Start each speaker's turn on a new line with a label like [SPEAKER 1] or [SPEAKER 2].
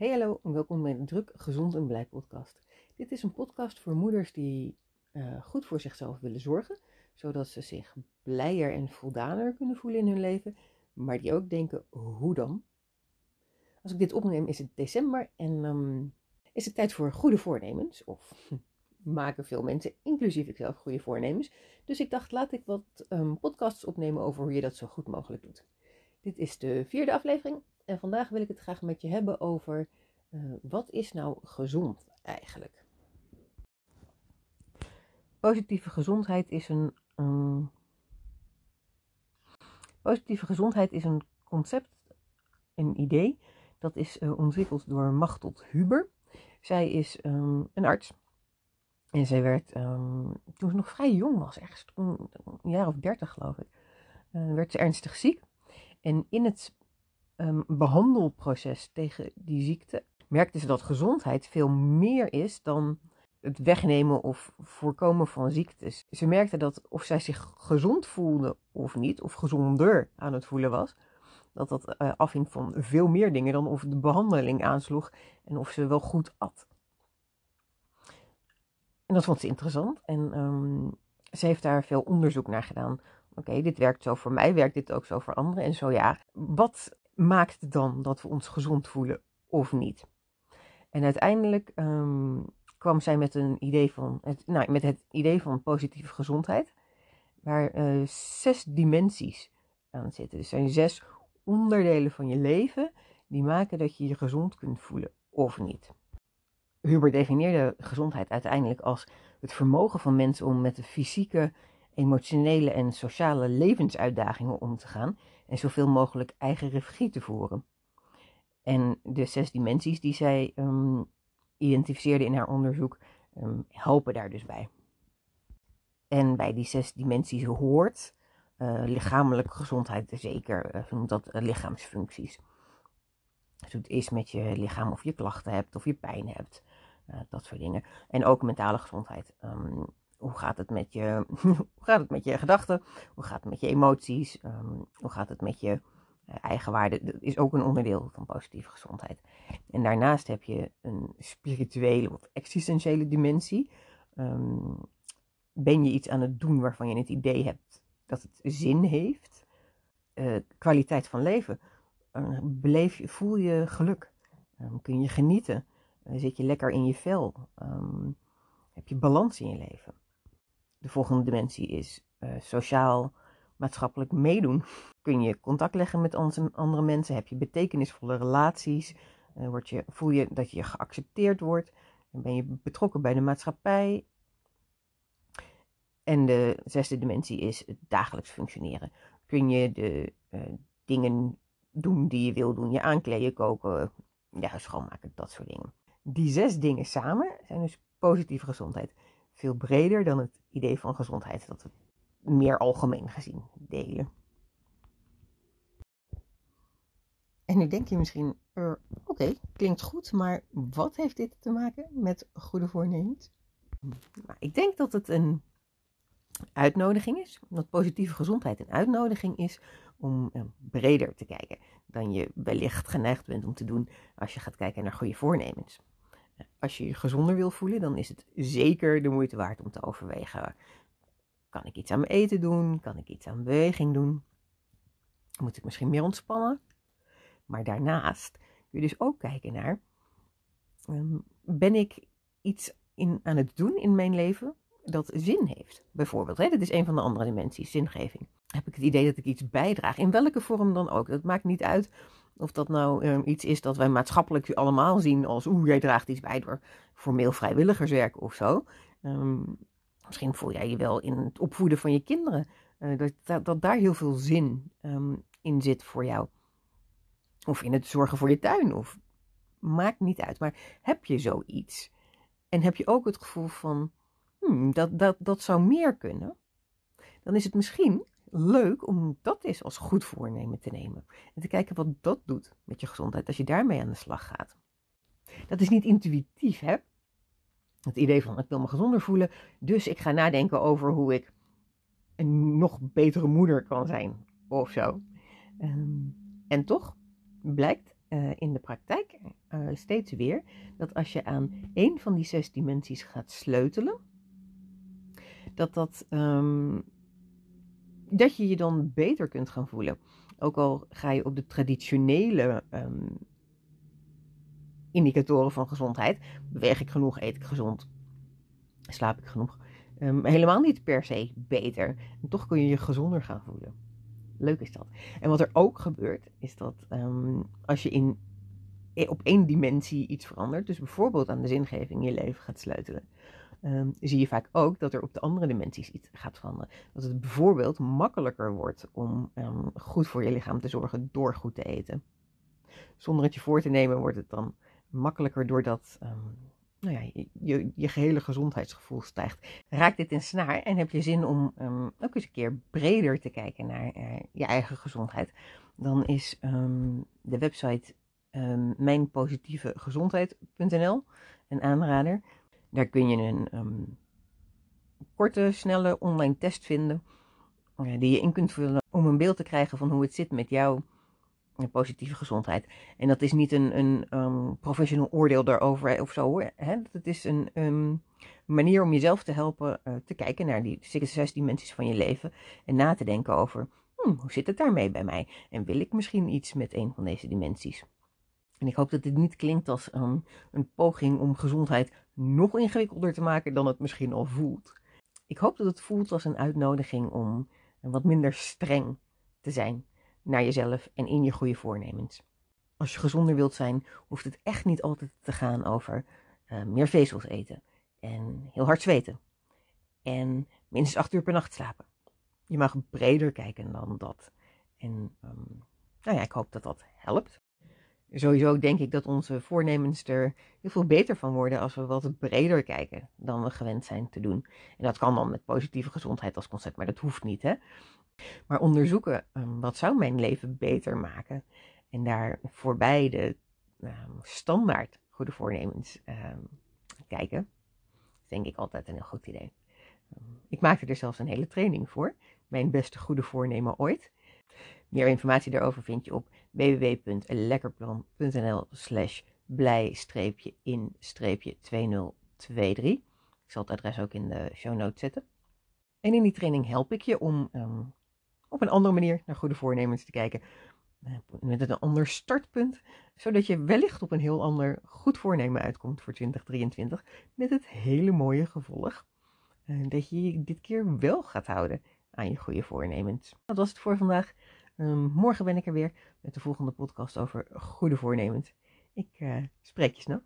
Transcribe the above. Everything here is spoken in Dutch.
[SPEAKER 1] Hey hallo en welkom bij de Druk, Gezond en Blij podcast. Dit is een podcast voor moeders die uh, goed voor zichzelf willen zorgen, zodat ze zich blijer en voldaner kunnen voelen in hun leven, maar die ook denken, hoe dan? Als ik dit opneem is het december en um, is het tijd voor goede voornemens, of maken veel mensen, inclusief ikzelf, goede voornemens. Dus ik dacht, laat ik wat um, podcasts opnemen over hoe je dat zo goed mogelijk doet. Dit is de vierde aflevering en vandaag wil ik het graag met je hebben over uh, wat is nou gezond eigenlijk? Positieve gezondheid is een, um, positieve gezondheid is een concept, een idee, dat is uh, ontwikkeld door Machtel Huber. Zij is um, een arts en zij werd, um, toen ze nog vrij jong was, ergens een jaar of dertig geloof ik, uh, werd ze ernstig ziek. En in het um, behandelproces tegen die ziekte merkte ze dat gezondheid veel meer is dan het wegnemen of voorkomen van ziektes. Ze merkte dat of zij zich gezond voelde of niet, of gezonder aan het voelen was, dat dat uh, afhing van veel meer dingen dan of de behandeling aansloeg en of ze wel goed at. En dat vond ze interessant en um, ze heeft daar veel onderzoek naar gedaan. Oké, dit werkt zo voor mij, werkt dit ook zo voor anderen? En zo ja, wat maakt dan dat we ons gezond voelen of niet? En uiteindelijk um, kwam zij met een idee van, het, nou, met het idee van positieve gezondheid, waar uh, zes dimensies aan zitten. Dus er zijn zes onderdelen van je leven die maken dat je je gezond kunt voelen of niet. Huber definieerde gezondheid uiteindelijk als het vermogen van mensen om met de fysieke, emotionele en sociale levensuitdagingen om te gaan en zoveel mogelijk eigen regie te voeren. En de zes dimensies die zij um, identificeerde in haar onderzoek um, helpen daar dus bij. En bij die zes dimensies hoort uh, lichamelijke gezondheid zeker, uh, noemt dat uh, lichaamsfuncties. Dus het is met je lichaam of je klachten hebt of je pijn hebt, dat soort dingen. En ook mentale gezondheid. Um, hoe gaat het met je, hoe gaat het met je gedachten? Hoe gaat het met je emoties? Um, hoe gaat het met je uh, eigenwaarde? Dat is ook een onderdeel van positieve gezondheid. En daarnaast heb je een spirituele of existentiële dimensie. Um, ben je iets aan het doen waarvan je het idee hebt dat het zin heeft? Uh, kwaliteit van leven. Beleef je, voel je geluk? Um, kun je genieten? zit je lekker in je vel? heb je balans in je leven? De volgende dimensie is uh, sociaal, maatschappelijk meedoen. Kun je contact leggen met andere mensen? Heb je betekenisvolle relaties? Uh, word je, voel je dat je geaccepteerd wordt? Ben je betrokken bij de maatschappij? En de zesde dimensie is het dagelijks functioneren. Kun je de uh, dingen doen die je wil doen? Je aankleden, koken, ja, schoonmaken, dat soort dingen. Die zes dingen samen zijn dus positieve gezondheid veel breder dan het idee van gezondheid dat we meer algemeen gezien delen. En nu denk je misschien, uh, oké, klinkt goed, maar wat heeft dit te maken met goede voornemens? Nou, ik denk dat het een uitnodiging is, dat positieve gezondheid een uitnodiging is om uh, breder te kijken dan je wellicht geneigd bent om te doen als je gaat kijken naar goede voornemens als je je gezonder wil voelen, dan is het zeker de moeite waard om te overwegen. Kan ik iets aan mijn eten doen? Kan ik iets aan beweging doen? Moet ik misschien meer ontspannen? Maar daarnaast kun je dus ook kijken naar: um, ben ik iets in, aan het doen in mijn leven dat zin heeft? Bijvoorbeeld, hè? dat is een van de andere dimensies, zingeving. Heb ik het idee dat ik iets bijdraag, in welke vorm dan ook? Dat maakt niet uit of dat nou um, iets is dat wij maatschappelijk allemaal zien als oeh, jij draagt iets bij door formeel vrijwilligerswerk of zo. Um, misschien voel jij je wel in het opvoeden van je kinderen. Uh, dat, dat, daar heel veel zin um, in zit voor jou. Of in het zorgen voor je tuin. Of maakt niet uit. Maar heb je zoiets? En heb je ook het gevoel van hmm, dat, dat, dat zou meer kunnen? Dan is het misschien leuk om dat eens als goed voornemen te nemen. En te kijken wat dat doet met je gezondheid als je daarmee aan de slag gaat. Dat is niet intuïtief, hè? Het idee van ik wil me gezonder voelen, dus ik ga nadenken over hoe ik een nog betere moeder kan zijn of zo. Um, en toch blijkt uh, in de praktijk uh, steeds weer dat als je aan één van die zes dimensies gaat sleutelen, dat, dat, ehm, dat je je dan beter kunt gaan voelen. Ook al ga je op de traditionele ehm, indicatoren van gezondheid, beweeg ik genoeg, eet ik gezond, slaap ik genoeg, um, helemaal niet per se beter. En toch kun je je gezonder gaan voelen. Leuk is dat. En wat er ook gebeurt, is dat als je in, op één dimensie iets verandert, dus bijvoorbeeld aan de zingeving in je leven gaat sleutelen, um, zie je vaak ook dat er op de andere dimensies iets gaat veranderen. Dat het bijvoorbeeld makkelijker wordt om ehm, goed voor je lichaam te zorgen door goed te eten. Zonder het je voor te nemen wordt het dan makkelijker doordat um, nou ja, je, je gehele gezondheidsgevoel stijgt. Raakt dit in snaar en heb je zin om ook eens een keer breder te kijken naar uh, je eigen gezondheid, dan is de website mijnpositievegezondheid.nl een aanrader. Daar kun je een ehm, korte, snelle online test vinden. Uh, die je in kunt vullen om een beeld te krijgen van hoe het zit met jouw uh, positieve gezondheid. En dat is niet een, een professioneel oordeel daarover of zo. Het is een manier om jezelf te helpen uh, te kijken naar die zes dimensies van je leven. En na te denken over hmm, hoe zit het daarmee bij mij? En wil ik misschien iets met een van deze dimensies? En ik hoop dat dit niet klinkt als um, een poging om gezondheid nog ingewikkelder te maken dan het misschien al voelt. Ik hoop dat het voelt als een uitnodiging om wat minder streng te zijn naar jezelf en in je goede voornemens. Als je gezonder wilt zijn, hoeft het echt niet altijd te gaan over uh, meer vezels eten en heel hard zweten en minstens acht uur per nacht slapen. Je mag breder kijken dan dat. En um, nou ja, ik hoop dat dat helpt sowieso denk ik dat onze voornemens er heel veel beter van worden als we wat breder kijken dan we gewend zijn te doen. En dat kan dan met positieve gezondheid als concept, maar dat hoeft niet. Hè? Maar onderzoeken, um, wat zou mijn leven beter maken? En daar voorbij de um, standaard goede voornemens um, kijken, is denk ik altijd een heel goed idee. ik maakte er zelfs een hele training voor. Mijn beste goede voornemen ooit. Meer informatie daarover vind je op www.lekkerplan.nl slash blij-in-2023. Ik zal het adres ook in de show notes zetten. En in die training help ik je om um, op een andere manier naar goede voornemens te kijken. Eh, met een ander startpunt, zodat je wellicht op een heel ander goed voornemen uitkomt voor 2023. Met het hele mooie gevolg uh, dat je je dit keer wel gaat houden aan je goede voornemens. Dat was het voor vandaag. Um, morgen ben ik er weer met de volgende podcast over goede voornemens. Ik uh, spreek je snel.